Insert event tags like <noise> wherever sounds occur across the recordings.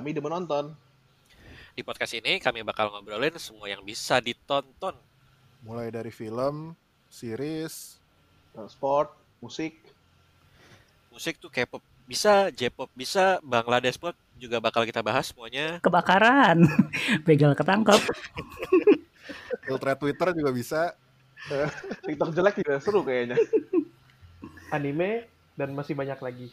kami demen nonton. Di podcast ini kami bakal ngobrolin semua yang bisa ditonton. Mulai dari film, series, sport, musik. Musik tuh K-pop bisa, J-pop bisa, Bangladesh pop juga bakal kita bahas semuanya. Kebakaran, <laughs> begal ketangkep. Filter Twitter juga bisa. <laughs> TikTok jelek juga seru kayaknya. <laughs> Anime dan masih banyak lagi.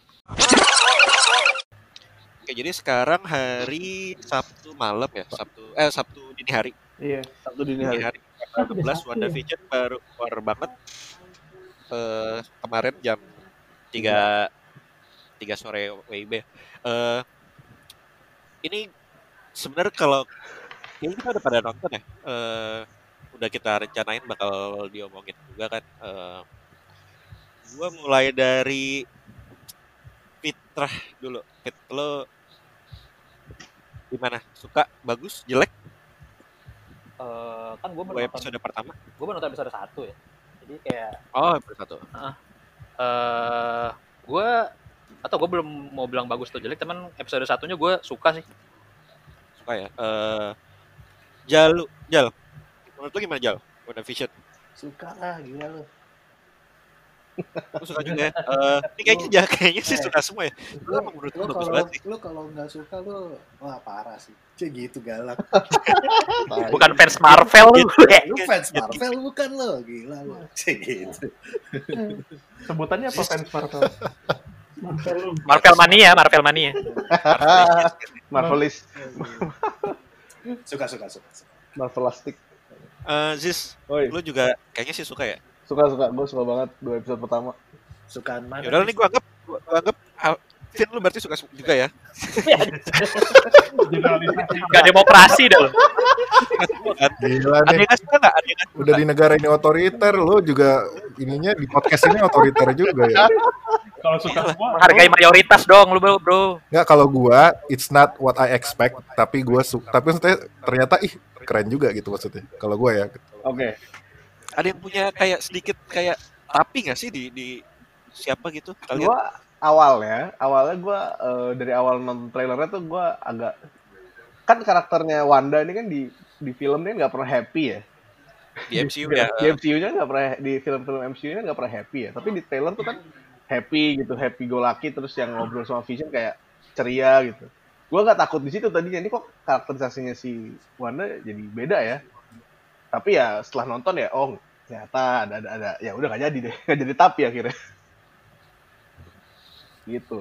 Oke, jadi sekarang hari Sabtu malam ya, Sabtu eh Sabtu dini hari. Iya. Sabtu dini hari. Dini hari 11 WandaVision baru keluar banget eh kemarin jam 3 3 sore WIB. Eh ini sebenarnya kalau ini kita udah pada nonton ya. Eh udah kita rencanain bakal diomongin juga kan. Eh gua mulai dari Fitrah dulu. Fit lo gimana? Suka? Bagus? Jelek? Eh, kan gue baru episode pertama. gue baru nonton episode satu ya. Jadi kayak Oh, episode satu. eh gue atau gue belum mau bilang bagus atau jelek, teman episode satunya gue suka sih. Suka ya. Eh Jal, Jal. Menurut lu gimana Jal? WandaVision. Suka lah, gila lu. Lu suka juga ya? Eh, ini kayaknya Jal kayaknya sih suka semua ya. Lu lu, emang menurut lu lu bagus kalau banget sih. lu kalau nggak suka lu wah parah sih Cek gitu galak <laughs> Bukan fans Marvel lu. lu fans Marvel bukan lo gila lu Cek gitu Sebutannya apa fans Marvel? Marvel mania, Marvel mania. Marvelis, suka suka suka, suka. Marvelastic. Eh, Ziz, Oi, lu juga kayaknya sih suka ya. Suka suka, gue suka banget dua episode pertama. sukaan mana Yaudah nih gua anggap gua, gua anggap Al- Vin lu berarti suka su- juga ya. <laughs> Gak demokrasi dah lu. Gila Ada nih. nggak suka nggak? Ada yang nggak Udah di negara ini otoriter, lu juga ininya di podcast ini otoriter juga ya. Kalau suka semua, Hargai mayoritas dong lu bro. bro. Nggak kalau gua, it's not what I expect, tapi gua suka. Tapi maksudnya ternyata ih keren juga gitu maksudnya. Kalau gua ya. Oke, ada yang punya kayak sedikit kayak tapi nggak sih di di siapa gitu? Kalian gue awalnya, awalnya gue dari awal nonton trailernya tuh gue agak kan karakternya Wanda ini kan di di film ini nggak pernah happy ya. di MCU ya. Di MCU-nya nggak pernah di film-film MCU-nya nggak pernah happy ya. Tapi di trailer tuh kan happy gitu, happy go lucky terus yang ngobrol sama Vision kayak ceria gitu. Gue nggak takut di situ tadinya ini kok karakterisasinya si Wanda jadi beda ya. Tapi ya setelah nonton ya, oh ternyata ada ada ada ya udah nggak jadi deh, <laughs> nggak jadi tapi akhirnya. Gitu.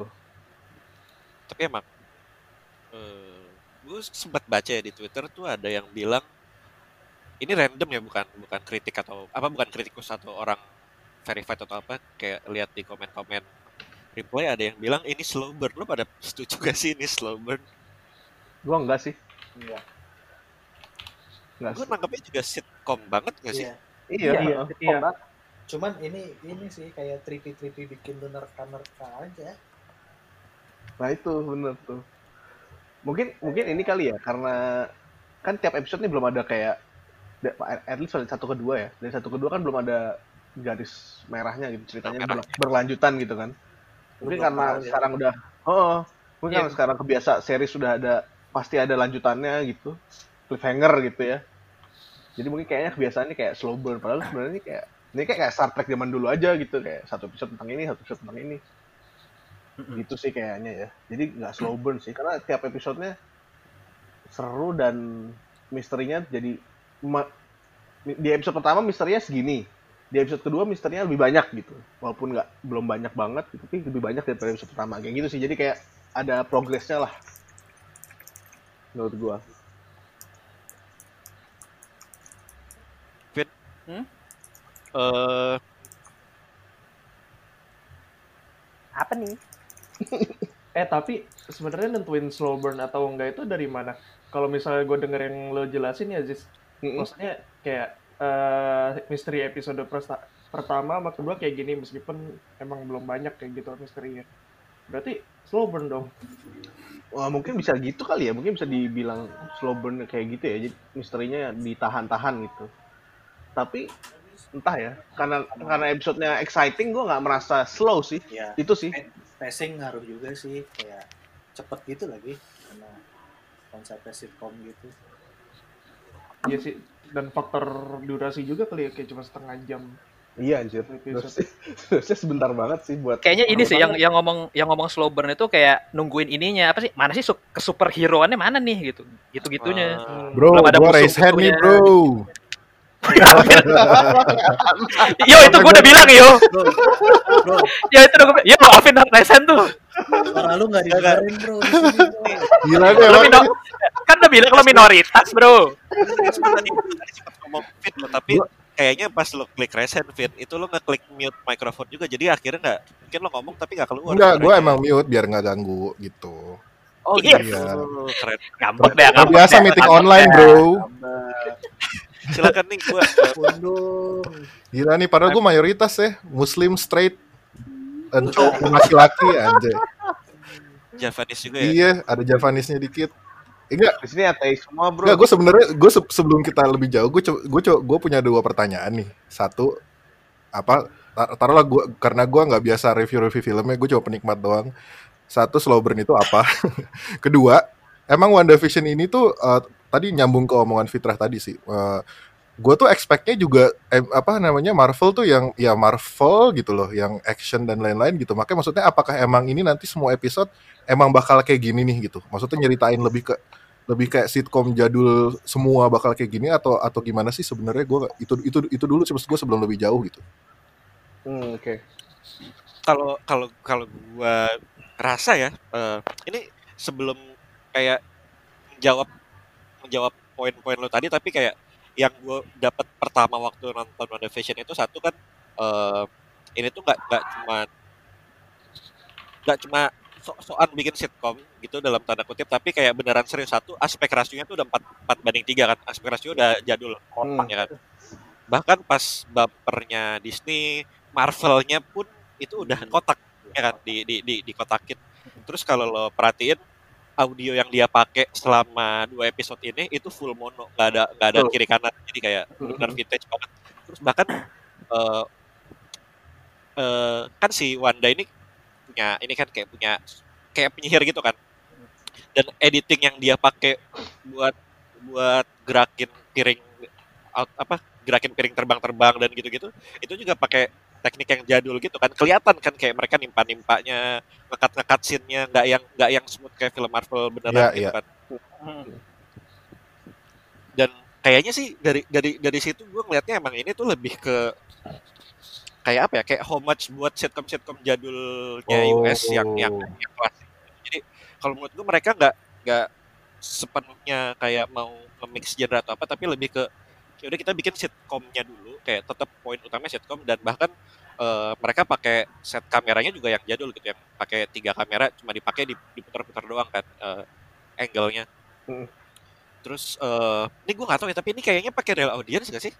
Tapi emang eh gue sempat baca ya di Twitter tuh ada yang bilang ini random ya bukan bukan kritik atau apa bukan kritikus atau orang verified atau apa kayak lihat di komen-komen reply ada yang bilang ini slow burn lo pada setuju gak sih ini slow burn Gua enggak sih. Enggak. Gue nangkepnya juga sitcom banget gak sih Iya. Iya, iya. iya. cuman ini ini sih kayak tripi tripi bikin lu nerka nerka aja Nah itu bener tuh. Mungkin mungkin ini kali ya karena kan tiap episode ini belum ada kayak at least dari satu kedua ya. Dari satu kedua kan belum ada garis merahnya gitu ceritanya Merah. berla- berlanjutan gitu kan. Mungkin Belum karena ya. sekarang udah oh mungkin Iya. karena sekarang kebiasa series sudah ada pasti ada lanjutannya gitu. Cliffhanger gitu ya. Jadi mungkin kayaknya kebiasaannya kayak slow burn. Padahal sebenarnya ini kayak ini kayak, kayak Star Trek zaman dulu aja gitu. Kayak satu episode tentang ini, satu episode tentang ini. Gitu sih kayaknya ya. Jadi nggak slow burn sih. Karena tiap episodenya seru dan misterinya jadi di episode pertama misterinya segini. Di episode kedua misterinya lebih banyak gitu. Walaupun nggak belum banyak banget gitu, tapi lebih banyak daripada episode pertama. Kayak gitu sih. Jadi kayak ada progresnya lah. Menurut gua eh Apa nih? <laughs> Eh tapi sebenarnya nentuin slow burn atau enggak itu dari mana? Kalau misalnya gue denger yang lo jelasin ya Ziz, Mm-mm. maksudnya kayak eh misteri episode persta- pertama sama kedua kayak gini meskipun emang belum banyak kayak gitu misterinya. Berarti slow burn dong. Wah, mungkin bisa gitu kali ya mungkin bisa dibilang slow burn kayak gitu ya jadi misterinya ditahan-tahan gitu tapi entah ya karena karena episodenya exciting gua nggak merasa slow sih ya itu sih pacing ngaruh juga sih kayak cepet gitu lagi karena konsepnya sitcom gitu Iya sih. Dan faktor durasi juga kali ya kayak cuma setengah jam. Iya anjir. Terusnya <laughs> sebentar banget sih buat Kayaknya ini sih yang yang ngomong yang ngomong slow burn itu kayak nungguin ininya apa sih? Mana sih su- ke superhero-annya mana nih gitu. Gitu-gitunya. Ah, Bro, Belum ada gua raise hand nih, bro. Yo itu gue udah bilang yo. Yo itu udah gue bilang. Yo Alvin Resen tuh. suara lu nggak didengerin bro di sini bro Gila deh, mino- kan udah bilang lo minoritas bro. ngomong fit lo tapi kayaknya pas lo klik recent fit itu lo ngeklik mute microphone juga jadi akhirnya nggak mungkin lo ngomong tapi nggak keluar Enggak, gue emang mute biar nggak ganggu gitu. oh Iya. gitu keren Ngambek deh, Kan ngambek biasa meeting online, bro. Silakan nih gua. Gila nih, padahal gue mayoritas ya, muslim straight dan laki-laki anjay. Javanese juga ya Iya, ada Javanisnya dikit. Enggak, Di sini ateis semua bro. enggak gue sebenarnya gue sebelum kita lebih jauh, gue gue gue punya dua pertanyaan nih. Satu apa tar- taruhlah gue karena gue nggak biasa review-review filmnya, gue cuma penikmat doang. Satu slow burn itu apa? <laughs> Kedua, emang WandaVision ini tuh eh, tadi nyambung ke omongan Fitrah tadi sih. gue tuh expect-nya juga eh, apa namanya Marvel tuh yang ya Marvel gitu loh, yang action dan lain-lain gitu. Makanya maksudnya apakah emang ini nanti semua episode emang bakal kayak gini nih gitu? Maksudnya nyeritain lebih ke lebih kayak sitcom jadul semua bakal kayak gini atau atau gimana sih sebenarnya gue itu itu itu dulu sih gue sebelum lebih jauh gitu. Hmm, Oke. kalau kalau kalau gua rasa ya eh, ini sebelum kayak menjawab menjawab poin-poin lo tadi tapi kayak yang gue dapat pertama waktu nonton WandaVision itu satu kan eh, ini tuh nggak nggak cuma nggak cuma so-soan bikin sitcom gitu dalam tanda kutip tapi kayak beneran serius. Satu aspek rasionya tuh udah 4, 4 banding 3 kan. Aspek rasio udah jadul Hmm. ya kan bahkan pas bumpernya Disney Marvelnya pun itu udah kotak ya kan di di di dikotakin. Terus kalau lo perhatiin audio yang dia pakai selama dua episode ini itu full mono. Nggak ada nggak ada kiri kanan jadi kayak benar vintage banget. Terus bahkan eh eh, kan si Wanda ini punya ini kan kayak punya kayak penyihir gitu kan. Dan editing yang dia pakai buat buat gerakin piring apa gerakin piring terbang-terbang dan gitu-gitu itu juga pakai teknik yang jadul gitu kan kelihatan kan kayak mereka nimpa-nimpanya ngekat-ngekat scene-nya nggak yang nggak yang smooth kayak film Marvel beneran Iya, gitu iya. kan dan kayaknya sih dari dari dari situ gue ngelihatnya emang ini tuh lebih ke kayak apa ya kayak homage buat sitcom-sitcom jadulnya US yang yang, Oh. yang klasik jadi kalau menurut gue mereka nggak nggak sepenuhnya kayak mau nge-mix genre atau apa tapi lebih ke ya udah kita bikin sitcomnya dulu kayak tetap poin utamanya sitcom dan bahkan eh, mereka pakai set kameranya juga yang jadul gitu yang pakai tiga kamera cuma dipakai di- diputar-putar doang kan eh, angle-nya Hmm. terus eh, ini gue nggak tahu ya tapi ini kayaknya pakai real audience gak sih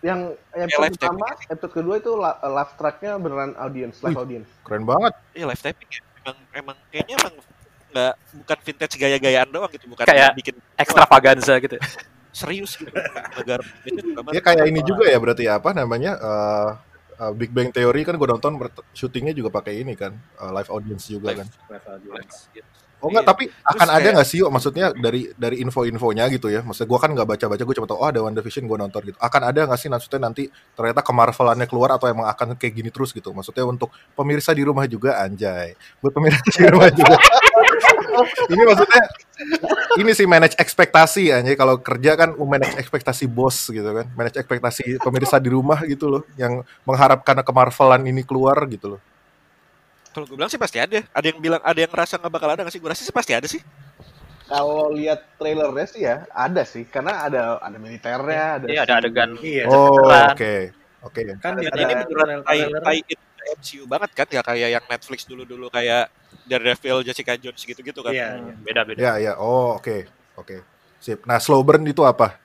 Yang Ya, episode live pertama, episode kedua itu live tracknya beneran audience, live audience. Keren banget. Iya live taping ya emang emang kayaknya emang nggak bukan vintage gaya-gayaan doang gitu bukan Kayak bikin Extravaganza gitu. <laughs> serius gitu <laughs> juga Ya kayak ini juga ya berarti ya, apa namanya eh, eh, Big Bang Theory kan gue nonton syutingnya juga pakai ini kan eh, live audience juga Live. kan. Live audience. Oh enggak, Iya. tapi akan ada kayak- nggak sih yuk maksudnya dari dari info-infonya gitu ya. Maksudnya gue kan nggak baca-baca, gue cuma tahu oh ada WandaVision gue nonton gitu. Akan ada nggak sih maksudnya nanti ternyata kemarvelannya keluar atau emang akan kayak gini terus gitu. Maksudnya untuk pemirsa di rumah juga anjay. Buat pemirsa di rumah juga. <laughs> ini maksudnya ini sih manage ekspektasi anjay kalau kerja kan manage ekspektasi bos gitu kan. Manage ekspektasi pemirsa di rumah gitu loh yang mengharapkan kemarvelan ini keluar gitu loh. kalau gue bilang sih pasti ada ada yang bilang ada yang ngerasa nggak bakal ada nggak sih gue rasa sih pasti ada sih Kalau lihat trailernya sih ya ada sih, karena ada ada militernya, ada. Iya ada adegan. Iya. Oh, oke. Oke. Kan di Dan ini beneran ke MCU banget kan gak kayak yang Netflix dulu-dulu kayak Daredevil, Jessica Jones gitu-gitu kan Iya. Hmm, Beda-beda. Ya, ya. Oh, oke. Oke. Sip. Nah, slow burn itu apa?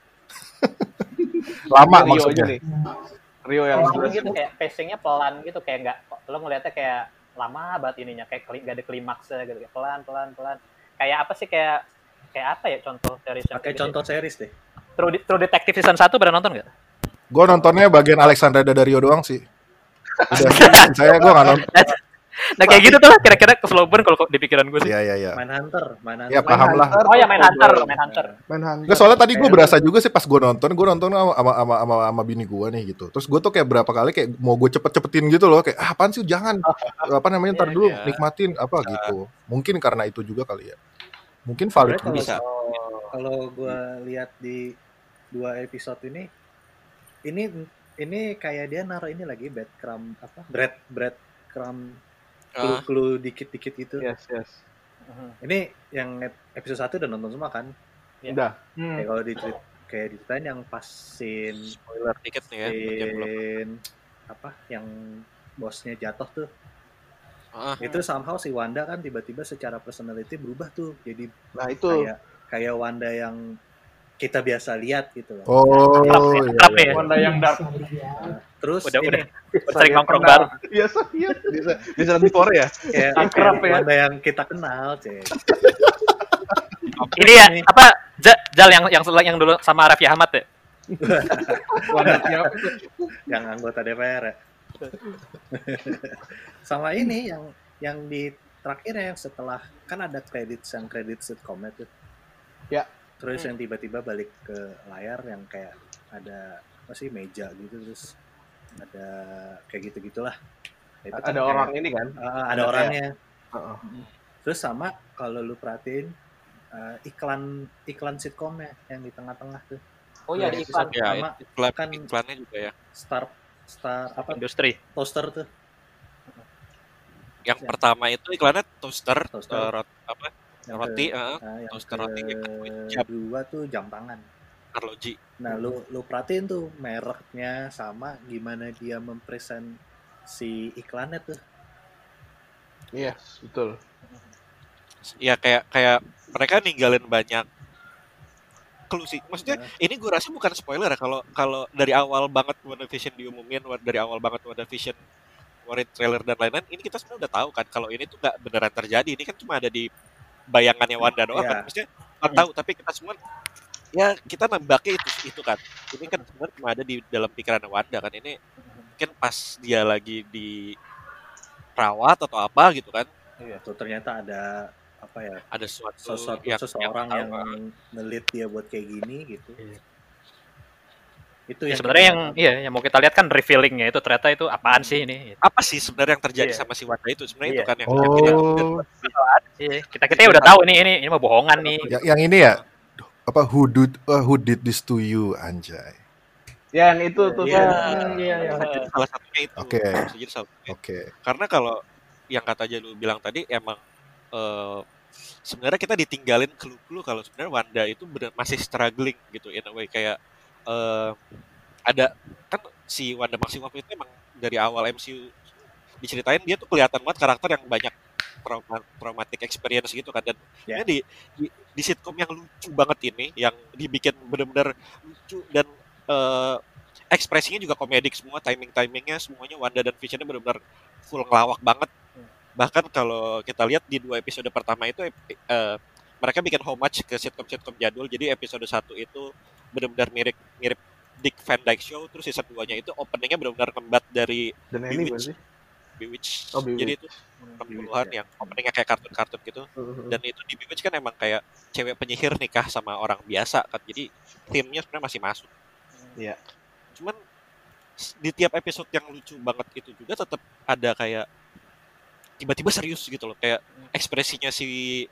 <laughs> Lama Rio aja maksudnya. nih. Rio yang Pelan gitu kayak pacingnya pelan gitu kayak nggak lo ngeliatnya kayak lama banget ininya kayak nggak ada klimaksnya gitu kayak pelan pelan pelan kayak apa sih kayak kayak apa ya contoh dari pakai contoh series deh. True, De- True Detective season 1 pada nonton nggak? Gue nontonnya bagian Alexandra Daddario doang sih. <laughs> Udah, saya gue nggak nonton. <laughs> Nah kayak gitu tuh lah kira-kira ke slow burn kalau di pikiran gue sih. Iya iya iya. Mindhunter, Mindhunter. Ya paham lah. Oh ya main hunter, main hunter. Main hunter. Nggak soalnya tadi gue berasa juga sih pas gue nonton, gue nonton sama sama sama, sama, sama bini gue nih gitu. Terus gue tuh kayak berapa kali kayak mau gue cepet-cepetin gitu loh, kayak ah, apaan sih jangan apa namanya ntar dulu Iya. nikmatin apa gitu. Mungkin karena itu juga kali ya. Mungkin valid kalau Bisa. kalau gue lihat di dua episode ini, ini ini kayak dia naruh ini lagi breadcrumb apa bread bread crumb Ah, clue dikit-dikit gitu. Yes, yes. Ini yang ep- episode satu udah nonton semua kan? Udah. Hmm. Kayak kalau dicerit kayak diceritain yang pas scene, spoiler dikit nih ya. scene apa yang bosnya jatuh tuh Ah, itu somehow si Wanda kan tiba-tiba secara personality berubah tuh jadi Nah, itu kayak kayak Wanda yang kita biasa lihat gitu loh. Oh, Akrab ya, iya, iya. ya. Wanda yang dark. Terus Udah ini udah sering nongkrong bareng. biasa iya bisa bisa di Korea ya. kayak, Akrab ya. Wanda yang kita kenal, cek. Ini ya apa Ja- Jal yang yang yang dulu sama Raffi Ahmad ya? <laughs> Wanda siapa tuh? yang anggota DPR ya. <laughs> Sama ini yang yang di terakhir yang setelah kan ada kredit yang kredit sitcom tuh. Ya. Terus yang tiba-tiba balik ke layar yang kayak ada apa sih meja gitu terus ada kayak gitu gitulah. Itu kan Ada kayak- orang ini kan. Ah, ada orangnya. Heeh. Terus sama kalau lu perhatiin eh, iklan iklan sitcomnya yang di tengah-tengah tuh. Oh iya ada iklan. ya, Sama iklan, kan- iklannya juga ya. Star Star apa Industri. toaster tuh. Yang Ya. pertama itu iklannya toaster, Toaster. rot- apa Yang roti, ke- eh, Nah, yang toaster roti yang jam. kedua tuh jam tangan. arloji. Nah, lu lu perhatiin tuh mereknya sama gimana dia mempresent si iklannya tuh. Yes, betul. Ya kayak kayak mereka ninggalin banyak clue sih. Maksudnya Nah. ini gue rasa bukan spoiler ya kalau kalau dari awal banget WandaVision diumumin wa- dari awal banget WandaVision ngeluarin trailer dan lain-lain ini kita sebenarnya udah tahu kan kalau ini tuh nggak beneran terjadi ini kan cuma ada di bayangannya Wanda doang Iya. kan maksudnya nggak tahu tapi kita semua ya kita nembaknya itu itu kan ini kan sebenarnya cuma ada di dalam pikiran Wanda kan ini mungkin pas dia lagi di perawat atau apa gitu kan Iya, tuh ternyata ada apa ya? ada suatu Sesuatu yang, seseorang tahu, yang kan. ngelit dia buat kayak gini gitu. Iya. Itu Ya, yang sebenarnya kita yang iya yang mau kita lihat kan revealingnya itu ternyata itu apaan sih ini? apa sih sebenarnya yang terjadi Iya. sama si Wanda itu sebenarnya Iya. itu kan yang, yang kita Oh, Iya, kita kita udah tahu nih ini ini mah bohongan nih. yang, yang ini ya apa who did uh, who did this to you anjay. Yang itu tuh. Iya. tuh. Iya, iya. bisa jadi salah satunya itu Oke. satunya. Oke. karena kalau yang kata aja lu bilang tadi emang eh, sebenarnya kita ditinggalin clue-clue kalau sebenarnya Wanda itu bener, masih struggling gitu in a way kayak eh, ada kan si Wanda Maximoff itu emang dari awal MCU diceritain dia tuh kelihatan banget karakter yang banyak trauma traumatic experience gitu kan. Dan Ya. dia di, di di sitcom yang lucu banget ini yang dibikin bener-bener lucu dan eh, ekspresinya juga komedik semua timing timingnya semuanya Wanda dan Visionnya benar-benar full ngelawak banget. Bahkan kalau kita lihat di dua episode pertama itu eh, mereka bikin homage ke sitcom-sitcom jadul. Jadi episode satu itu benar-benar mirip mirip Dick Van Dyke Show terus season 2 nya itu openingnya benar-benar ngembat dari Dan bukan Bewitched. sih? Bewitched Oh, Bewitched. jadi itu Bewitched, 60-an ya. yang openingnya kayak kartun-kartun gitu dan itu di Bewitched kan emang kayak cewek penyihir nikah sama orang biasa kan jadi timnya sebenarnya masih masuk Iya. cuman s- di tiap episode yang lucu banget itu juga tetap ada kayak tiba-tiba serius gitu loh kayak ekspresinya si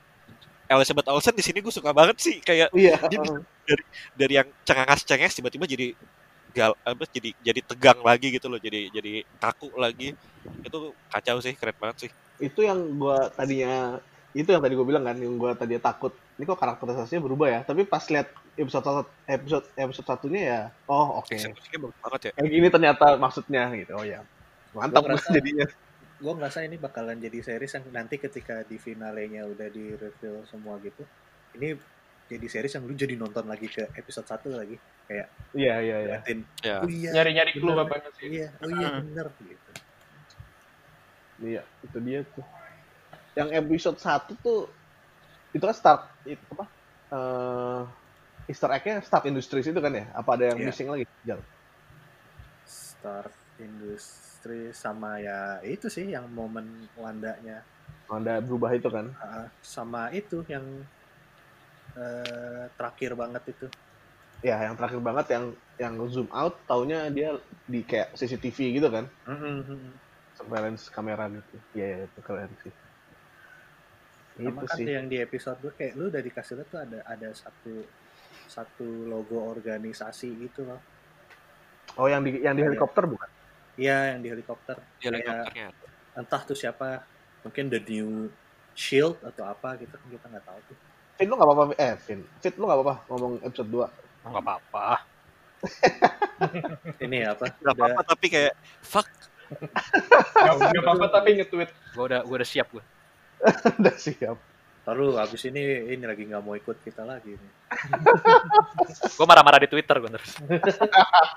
Elizabeth Olsen di sini gue suka banget sih kayak Iya. dia bisa dari dari yang cengenges tiba-tiba jadi gal apa jadi jadi tegang lagi gitu loh jadi jadi kaku lagi itu kacau sih keren banget sih Itu yang gua tadinya itu yang tadi gue bilang kan, yang gua tadi takut. Ini kok karakterisasinya berubah ya? Tapi pas lihat episode satu, episode episode satunya ya, oh oke. Bagus banget ya Kayak gini ternyata maksudnya gitu. Oh ya. Mantap gua ngerasa- <laughs> jadinya. Gue ngerasa ini bakalan jadi series yang nanti ketika di finalenya udah di reveal semua gitu. Ini jadi series yang lu jadi nonton lagi ke episode 1 lagi. Kayak Iya, iya, iya. liatin, ya oh iya, Nyari-nyari clue apanya sih? iya, oh iya Hmm. bener gitu. Iya, itu dia tuh. Yang episode 1 tuh itu kan start itu apa? Eh Easter egg-nya Stark Industries itu kan ya? Apa ada yang Iya. missing lagi? Jal? Start industri sama ya itu sih yang momen Wandanya Ada berubah itu kan. Ah, sama itu yang eh, terakhir banget itu Ya, yang terakhir banget yang yang zoom out taunya dia di kayak CCTV gitu kan. Surveillance kamera gitu. Iya, ya, itu keren sih. sama Itu kan sih. yang di episode gue kayak lu udah dikasih lihat tuh ada ada satu satu logo organisasi gitu loh Oh, yang di yang di Iya. helikopter bukan? Iya yang di helikopter Di Kayak- helikopternya. entah tuh siapa mungkin the new shield atau apa gitu kan kita nggak tahu tuh Vin lu nggak apa-apa eh Vin Fit lu nggak apa-apa ngomong episode 2 Nggak apa-apa. <laughs> ini apa Gak udah apa-apa tapi kayak fuck Nggak apa-apa tapi nge-tweet. Gue udah gue udah siap gue. <laughs> udah siap Taruh abis ini ini lagi nggak mau ikut kita lagi. <laughs> Gue marah-marah di Twitter gue terus.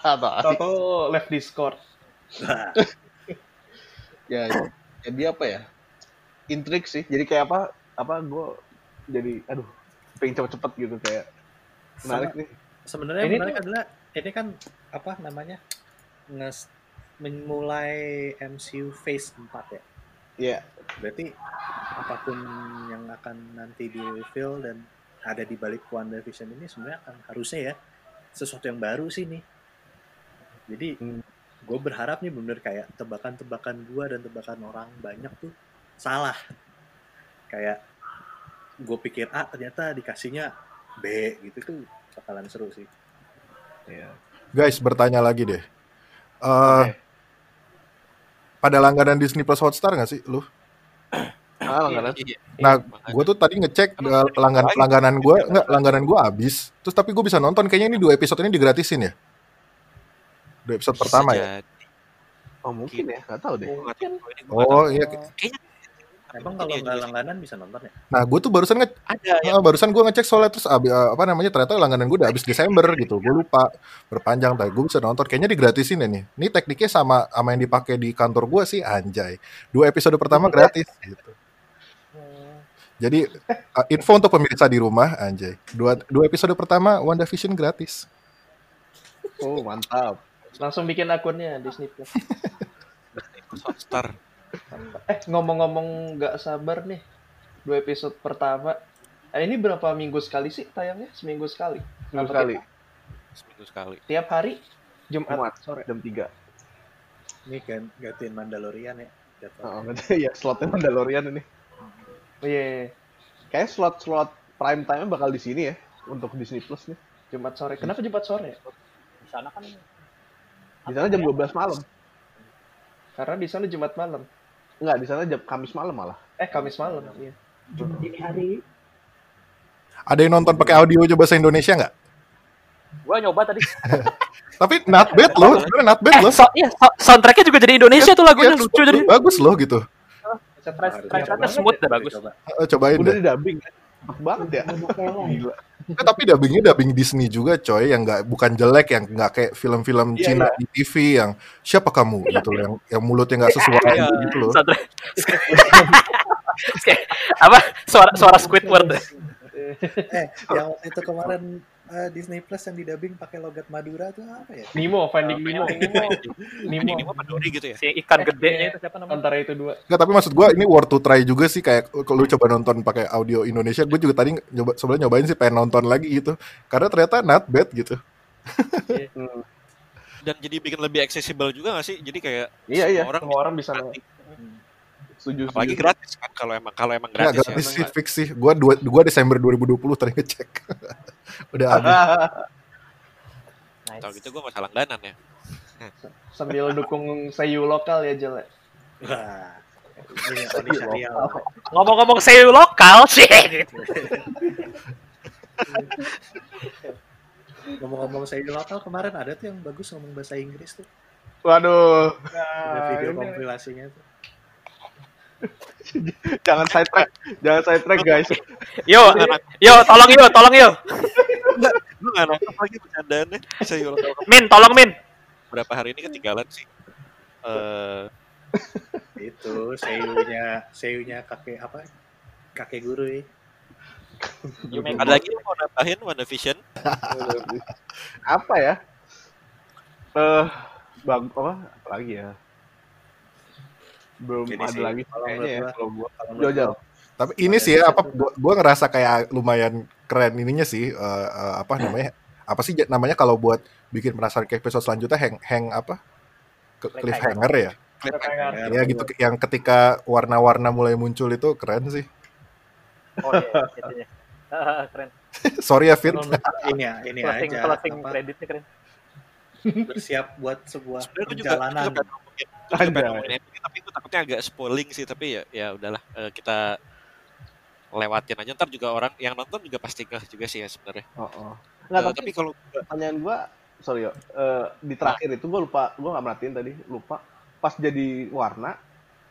Atau left Discord. Wah, <laughs> ya jadi apa ya? Intrik sih. Jadi kayak apa? Apa gue jadi aduh pengen cepet-cepet gitu kayak menarik nih. Sebenarnya Ini menarik tuh- adalah ini kan apa namanya? Nges memulai MCU Phase 4 ya. Iya. Berarti apa pun yang akan nanti di reveal dan ada di balik WandaVision ini sebenarnya akan harusnya ya sesuatu yang baru sih nih. Jadi Hmm. Gue berharap nih bener kayak tebakan-tebakan gua dan tebakan orang banyak tuh salah. Kayak gue pikir A ternyata dikasihnya B gitu tuh bakalan seru sih. Iya. Guys, bertanya lagi deh. Eh, Oke. Pada langganan Disney Plus Hotstar nggak sih lu? ah langganan Iya. Nah, Makanya. gue tuh tadi ngecek eh, ada langgan lain? langganan gue nggak langganan gue habis. Terus tapi gue bisa nonton. Kayaknya ini dua episode ini digratisin ya. Dua episode pertama ya. Bisa oh mungkin ya nggak tahu deh jadi. Nggak Oh iya. Kayaknya Emang mungkin kalau nggak langganan bisa nonton ya? Nah, gue tuh barusan nge ada ya barusan gue ngecek soalnya terus abi- eh, apa namanya ternyata langganan gue udah habis Desember gitu. Gue lupa berpanjang tadi. Gue bisa nonton. Kayaknya digratisin ya nih. Ini tekniknya sama sama yang dipakai di kantor gue sih anjay. Dua episode pertama gratis gitu. Jadi eh, info untuk pemirsa di rumah anjay. Dua dua episode pertama WandaVision gratis. oh mantap Langsung bikin akunnya Disney Plus. Hotstar Eh ngomong-ngomong nggak sabar nih. Dua episode pertama. Eh, ini berapa minggu sekali sih tayangnya? Seminggu sekali. seminggu Apa sekali seminggu sekali Tiap hari Jumat, Jumat sore. jam 3 Ini kan gantiin Mandalorian ya. oh, <laughs> ya slotnya Mandalorian ini Oh, iya, iya. kayak slot-slot prime time bakal di sini ya untuk Disney Plus nih Jumat sore. Kenapa Jumat sore? ya? Di sana kan di sana jam 12 malam Karena di sana Jumat malam. Enggak, di sana jam Kamis malam malah. Eh Kamis malam. Iya. Dini hari. Ada yang nonton pakai audio aja bahasa Indonesia nggak? gua nyoba tadi. <laughs> Tapi not bad loh, sebenarnya not bad Eh, loh. so, iya, so- soundtracknya juga jadi Indonesia tuh lagunya Iya, lucu jadi. Bagus loh gitu. Stress banget smooth ya, deh bagus. coba. Eh, cobain Udah deh. di dubbing. Banget ya. Gila. Eh, tapi dubbingnya dubbing Disney juga coy, yang nggak bukan jelek, yang nggak kayak film-film Iya, Cina di TV yang siapa kamu? Gitu loh, yang yang mulutnya nggak sesuai Iya. gitu loh. <laughs> Apa? Suara suara Squidward. Eh, yang waktu itu kemarin eh, Disney Plus yang di dubbing pakai logat Madura tuh apa ya? Nemo, Finding Nemo. Ini Nemo. <laughs> mah peduli gitu ya. si ikan gedenya itu siapa namanya Antara itu dua. Nggak, tapi maksud gua ini worth to try juga sih kayak kalau lu coba nonton pakai audio Indonesia, gue juga tadi nyoba sebenarnya nyobain sih pengen nonton lagi gitu. Karena ternyata not bad gitu. <laughs> Hmm. Dan jadi bikin lebih accessible juga gak sih? Jadi kayak Iya, iya. semua orang Semua orang bisa nanti. Setuju, Apalagi setuju. gratis kan kalau emang kalau emang gratis, gratis ya. sih fix sih. Gua dua, gua Desember 2020 tadi ngecek. <laughs> Udah habis. Kalau gitu gue masalah langganan ya. Sambil dukung Seiyu lokal ya Jel. ya. Wah, ini Oni Syariah. ngomong-ngomong seiyu lokal sih. Ngomong-ngomong saya di lokal kemarin ada tuh yang bagus ngomong bahasa Inggris tuh. Waduh, Ada Nah, video ini- kompilasinya tuh. <laughs> jangan side track, jangan side track guys. yo yo tolong yo tolong yo Lu gak nangkep lagi bercandaannya. Ulang tahun min tolong min berapa hari ini ketinggalan sih. Eh Itu seiyunya, seiyunya kakek apa? Kakek guru ya. ada lagi mau nambahin WandaVision? Apa ya? Eh, bag apa lagi ya belum Gini ada sih, lagi kayaknya ya kalau gua Jojol gua, Tapi ini sih ya, apa gua, gua ngerasa kayak lumayan keren ininya sih eh, eh, apa namanya? Apa sih namanya kalau buat bikin penasaran ke episode selanjutnya hang hang apa? Cliffhanger ya. Cliffhanger. Ya gitu yang ketika warna-warna mulai muncul itu keren sih. Oh iya, itunya. Ah, keren. <laughs> Sorry ya Fit. ini ya, ini Closing, aja closing apa, creditnya keren. bersiap buat sebuah gue juga, perjalanan. juga pengen tapi gue takutnya agak spoiling sih. Tapi ya, ya udahlah eh, kita lewatin aja. Ntar juga orang yang nonton juga pasti ngeh juga sih ya sebenarnya. oh, oh. nggak Eh, tapi, tapi kalau pertanyaan gua sorry yo eh, di terakhir itu gua lupa gua nggak merhatiin tadi lupa pas jadi warna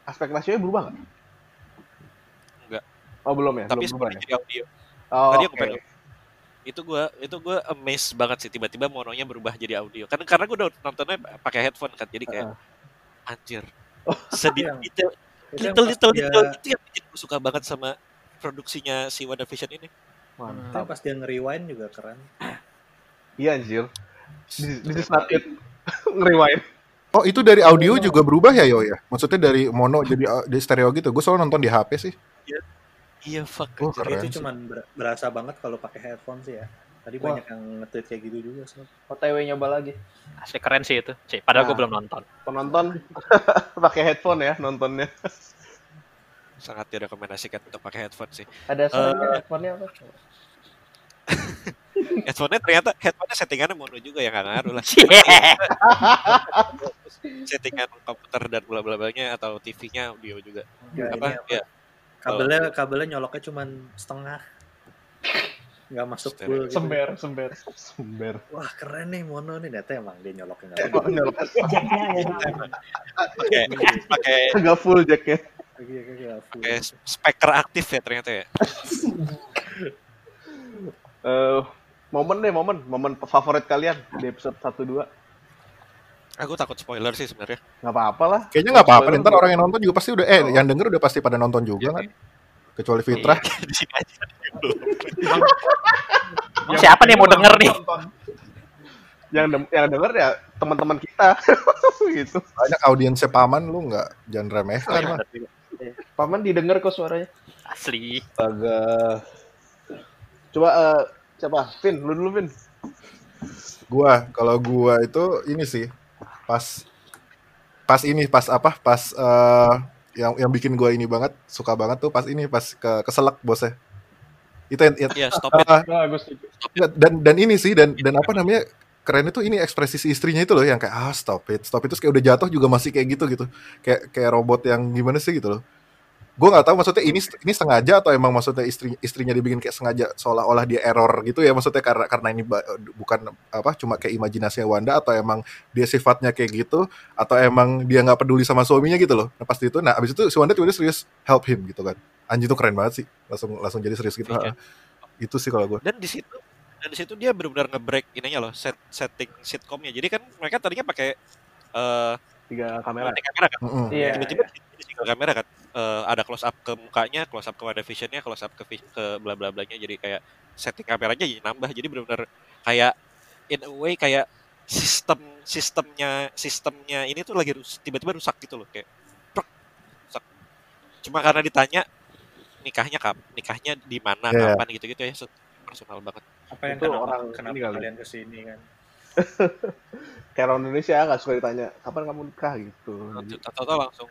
aspek rasionya berubah nggak Enggak. oh belum ya tapi belum berubah sebenarnya ya jadi audio. oh, Tadi aku oke. pengen itu gua itu gua amazed banget sih tiba-tiba mononya berubah jadi audio. Karena karena gua udah nontonnya pakai headphone kan. Jadi kayak anjir. Sedih Yang- detail Itu yang little little dia- detail itu yang bikin gue suka banget sama produksinya si WandaVision ini. itu mantap yang pas dia nge-rewind juga keren. iya anjir this, this is not it <laughs> ngeriwain Oh itu dari audio juga berubah ya Yo ya? Maksudnya dari mono jadi uh, di stereo gitu. Gue selalu nonton di HP sih. Iya fuck. Oh, anjir. keren. itu sih. cuman ber- berasa banget kalau pakai headphone sih ya. Tadi Wah. banyak yang nge-tweet kayak gitu juga sih. OTW nyoba lagi. Asli keren sih itu. Cik, padahal gue Nah. belum nonton. penonton <laughs> pakai headphone ya nontonnya <laughs> Sangat direkomendasikan untuk pakai headphone sih. Ada suaranya Eh. headphone-nya apa? <laughs> Headphone-nya ternyata headphone-nya settingannya mono juga ya nggak ngaruh lah. Settingan komputer dan bla bla blanya atau TV-nya audio juga. Ya, apa? Ya. Kabelnya kabelnya nyoloknya cuman setengah. Nggak masuk Stereo. full gitu. Sember, sember. sumber Wah keren nih mono nih. Ternyata emang dia nyoloknya nggak Oh, nyolok. Pakai pakai nggak full jacknya ya pakai speaker aktif ya ternyata ya. <laughs> Eh, momen deh momen momen favorit kalian di episode 1 2 Aku takut spoiler sih sebenarnya. nggak apa-apa lah Kayaknya nggak apa-apa. Ntar orang yang nonton juga pasti udah eh yang denger udah pasti pada nonton juga kan. Kecuali Fitra. Di sini <laughs> aja. Belum. Emang siapa nih yang mau denger nih? yang dem- yang denger ya teman-teman kita <laughs> gitu Banyak audiensnya paman lu nggak jangan remehkan lah. Paman didengar kok suaranya. Asli. Astaga. Coba eh, siapa? Vin, lu dulu Vin. Gua kalau gua itu ini sih pas pas ini pas apa pas eh, yang yang bikin gua ini banget suka banget tuh pas ini pas ke keselak bosnya itu yang, Iya, stop it. ah, Nah, gue setuju. Nggak, dan dan ini sih dan dan apa namanya keren itu ini ekspresi si istrinya itu loh yang kayak ah stop it stop it terus kayak udah jatuh juga masih kayak gitu gitu kayak kayak robot yang gimana sih gitu loh gue nggak tahu maksudnya ini ini sengaja atau emang maksudnya istri istrinya dibikin kayak sengaja seolah-olah dia error gitu ya maksudnya karena karena ini bukan apa cuma kayak imajinasinya Wanda atau emang dia sifatnya kayak gitu atau emang dia nggak peduli sama suaminya gitu loh. Nah pasti itu nah abis itu si Wanda tiba-tiba serius help him gitu kan. Anjing itu keren banget sih. Langsung langsung jadi serius gitu. Iya. Itu sih kalau gue Dan di situ dan di situ dia benar-benar nge-break ininya loh, set setting sitcomnya. Jadi kan mereka tadinya pakai eh Tiga kamera. multi kamera kan. Mm-mm. Iya. Tiba-tiba di single kamera kan eh, ada close up ke mukanya, close up ke WandaVision-nya, close up ke ke bla bla blanya jadi kayak setting kameranya jadi nambah. Jadi benar-benar kayak in a way kayak sistem sistemnya sistemnya ini tuh lagi rus- tiba-tiba rusak gitu loh kayak prek, rusak. Cuma karena ditanya nikahnya kap nikahnya di mana Iya. kapan gitu-gitu ya so- personal banget. Apa yang Itu kenapa, orang kenapa kalian ke sini kan? <laughs> Kayak orang Indonesia nggak suka ditanya kapan kamu nikah gitu. Atau langsung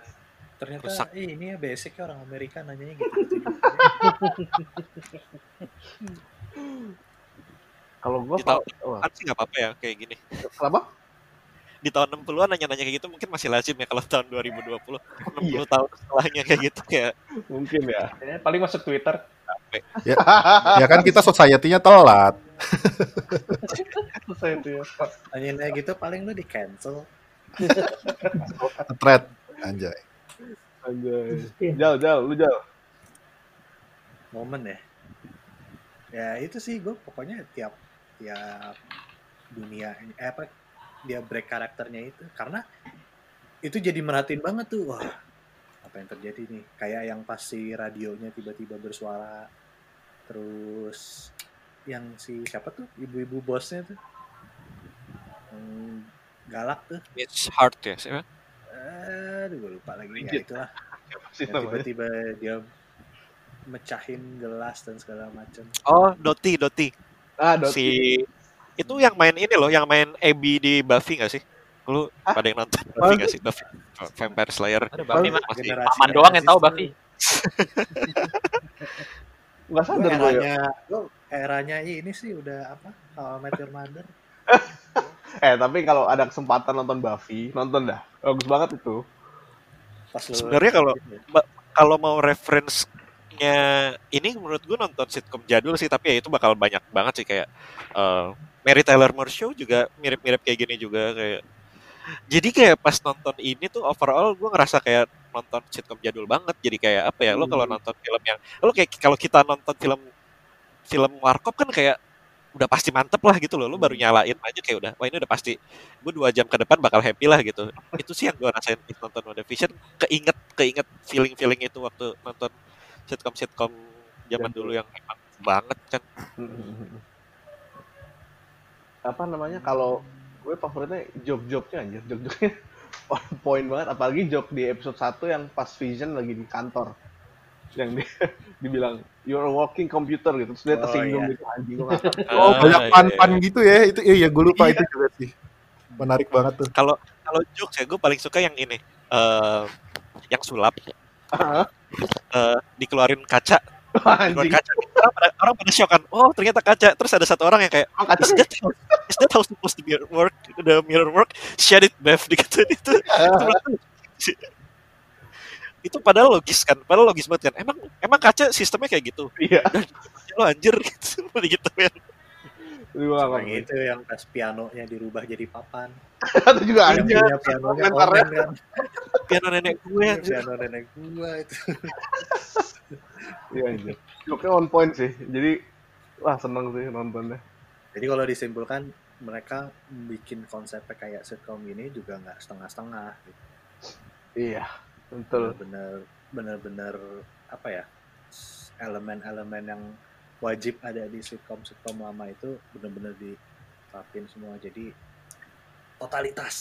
Ternyata Rusak. ih, ini ya basicnya orang Amerika nanyanya gitu. gitu, kalau wah, kan sih nggak apa-apa ya kayak gini. kenapa? Di tahun 60-an nanya-nanya kayak gitu mungkin masih lazim ya kalau tahun 2020. 60 Iya. tahun setelahnya kayak gitu kayak Mungkin ya. Paling masuk Twitter. ya kan kita society-nya telat Selesai itu ya. Nanyain kayak gitu paling lu di cancel. thread anjay Anjay. Jal, jal, lu jal. momen ya ya itu sih gue pokoknya tiap tiap dunia ini eh, apa dia break karakternya itu karena itu jadi merhatiin banget tuh wah apa yang terjadi nih kayak yang pas si radionya tiba-tiba bersuara terus yang si siapa tuh ibu-ibu bosnya tuh Hmm, galak tuh. It's hard ya. siapa? Aduh, gue lupa lagi. Ya Rigid. itulah. <laughs> Sih Yang namanya? tiba-tiba dia mecahin gelas dan segala macam. Oh, Doti, Doti. Ah, Dot. Si itu yang main ini loh, yang main Abby di Buffy gak sih? Lu pada yang nonton Buffy gak sih? Buffy Vampire Slayer. Aduh, Buffy mah Masih Generasi Paman doang yang tahu Buffy. <laughs> Gue sadar gue ya. eranya, gue eranya ini sih udah apa? How I Met Your Mother. <laughs> Eh, tapi kalau ada kesempatan nonton Buffy, nonton dah. Bagus banget itu. Sebenarnya kalau- Kalau mau reference-nya ini menurut gue nonton sitcom jadul sih, tapi ya itu bakal banyak banget sih kayak eh, Mary Tyler Moore Show juga mirip-mirip kayak gini juga kayak jadi kayak pas nonton ini tuh overall gue ngerasa kayak nonton sitcom jadul banget. Jadi kayak apa ya lo kalau nonton film yang lo kayak kalau kita nonton film film warkop kan kayak udah pasti mantep lah gitu loh. Lo baru nyalain aja kayak udah wah ini udah pasti gue dua jam ke depan bakal happy lah gitu. Itu sih yang gue rasain pas nonton WandaVision. Keinget keinget feeling feeling itu waktu nonton sitcom sitcom zaman dulu yang emang banget kan apa namanya kalau gue favoritnya joke-joke-nya anjir joke-joke-nya <laughs> on point banget apalagi joke di episode 1 yang pas Vision lagi di kantor yang dia <laughs> dibilang you're a walking computer gitu terus dia Oh, tersinggung iya. gitu anjing gue <laughs> Oh, banyak iya, pan-pan iya. gitu ya. Itu iya, iya gue lupa Iya. itu juga sih. Menarik banget tuh. kalau kalau jokes ya gue paling suka yang ini eh yang sulap eh, dikeluarin kaca <laughs> anjing. Kaca. Orang pada, orang pada shock kan. Oh ternyata kaca. Terus ada satu orang yang kayak Oh, kaca is that is that how supposed to be work? The mirror work? Shed it Bev. <laughs> Dikatain itu. Itu, itu padahal logis kan. Padahal logis banget kan. Emang emang kaca sistemnya kayak gitu? Iya. Lo anjir. <laughs> Gitu gitu ya gue ngakak yang itu yang pas pianonya dirubah jadi papan. <laughs> itu juga punya pianonya komentarnya. Omen kan. piano nenek gue anjir. Piano nenek gua itu. iya anjir joke-nya on point sih jadi wah seneng sih nontonnya Jadi kalau disimpulkan mereka bikin konsepnya kayak sitcom ini juga nggak setengah-setengah gitu. iya betul benar benar-benar apa ya elemen-elemen yang wajib ada di sitcom sitcom lama itu benar-benar diterapin semua. Jadi totalitas.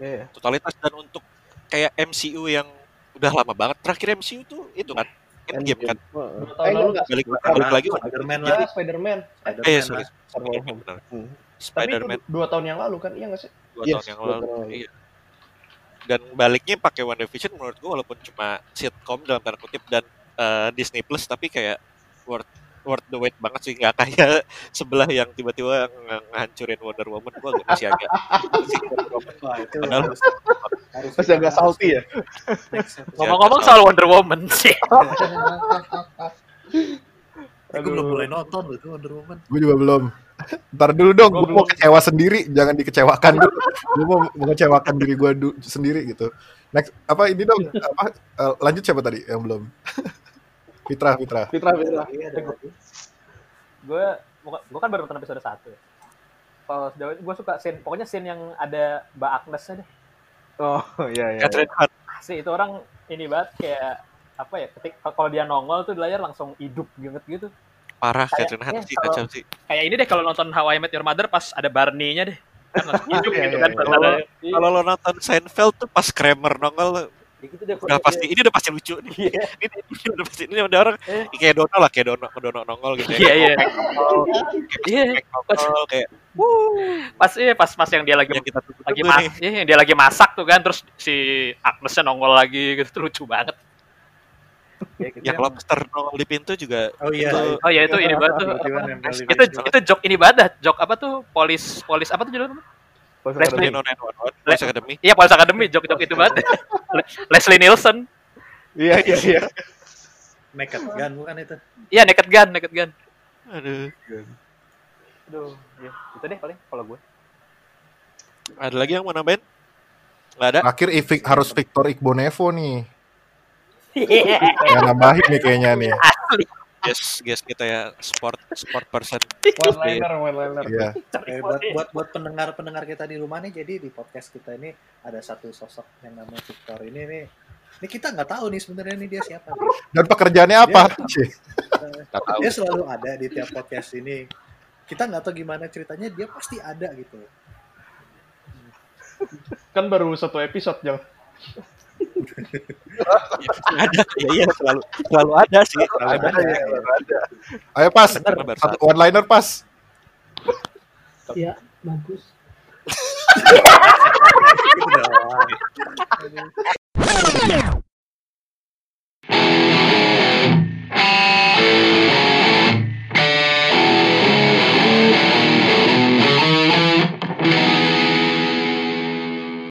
Iya totalitas dan untuk kayak MCU yang udah lama banget. Terakhir MCU tuh itu kan? Endgame kan. Dua tahun lalu. enggak. balik balik lagi Spider-Man Ya, lah. Spider-Man. Spider-Man eh lah. sorry Spider-Man. dua tahun yang lalu kan, iya nggak sih? dua Yes, tahun yang lalu. Iya. Dan baliknya pakai WandaVision menurut gue walaupun cuma sitcom dalam tanda kutip dan eh, Disney Plus tapi kayak worth worth the wait banget sih nggak kayak <laughs> sebelah yang tiba-tiba ng- ngehancurin Wonder Woman gue masih agak Wah, itu Padahal- harus, harus masih agak salty ya. Ngomong-ngomong soal Wonder Woman sih. <laughs> Gue belum mulai nonton loh itu Wonder Woman Gue juga belum. Ntar dulu dong, Gua gue mau kecewa sendiri, jangan dikecewakan gue mau mengecewakan diri gue sendiri gitu. Next, apa ini dong? Apa eh, lanjut siapa tadi yang belum? <laughs> Fitra, Fitra. Fitra Fitra Iya, ada lagi. gue gue kan baru nonton episode 1 kalau sejauh ini gue suka scene pokoknya scene yang ada Mbak Agnes deh oh <laughs> iya iya Catherine Hahn sih itu orang ini banget kayak apa ya ketik kalau dia nongol tuh di layar langsung hidup banget gitu parah Kayak- Catherine iya, sih kacau sih Kayak ini deh kalau nonton How I Met Your Mother pas ada Barney-nya deh. Kan langsung <laughs> hidup Iya, gitu iya, kan. iya. Iya, kalau lo nonton Seinfeld tuh pas Kramer nongol gitu deh udah pasti ini udah pasti lucu nih Iya. <laughs> ini, ini udah pasti ini udah orang Eh. kayak Dono lah kayak Dono Dono nongol gitu ya Iya, iya. Iya. kayak nongol kayak Pas iya pas pas yang dia lagi yang kita tunggu lagi mas, iya, yang dia lagi masak tuh kan terus si Agnesnya nongol lagi gitu tuh lucu banget. yang lobster nongol di pintu juga oh iya Itu- Oh ya itu ini banget tuh. Itu itu joke ini banget. Joke apa tuh? Polis polis apa tuh judulnya? Leslie. Police Academy Iya, Polis Academy joke-joke itu banget. Le- <laughs> Leslie Nielsen. iya iya iya Naked Gun bukan itu Iya, Naked Gun, Naked Gun. aduh Aduh, iya. itu deh paling kalau gue ada lagi yang mau nambahin nggak ada Akhir Ivik harus Victor Igbonevo nih. <laughs> Yang nambahin nih kayaknya nih. Guys guys kita ya sport sport person One liner, one liner. Iya. Eh, buat buat buat pendengar pendengar kita di rumah nih jadi di podcast kita ini ada satu sosok yang namanya Victor ini nih ini kita nggak tahu nih sebenarnya nih dia siapa nih. Dan pekerjaannya apa? Cih? <laughs> nggak tahu dia selalu ada di tiap podcast ini kita nggak tahu gimana ceritanya dia pasti ada gitu Kan baru satu episode, Jang. Ada ya iya selalu selalu ada sih selalu ada, Ayo pas, Bener, bener, satu one liner pas. Ya, bagus. Gitu.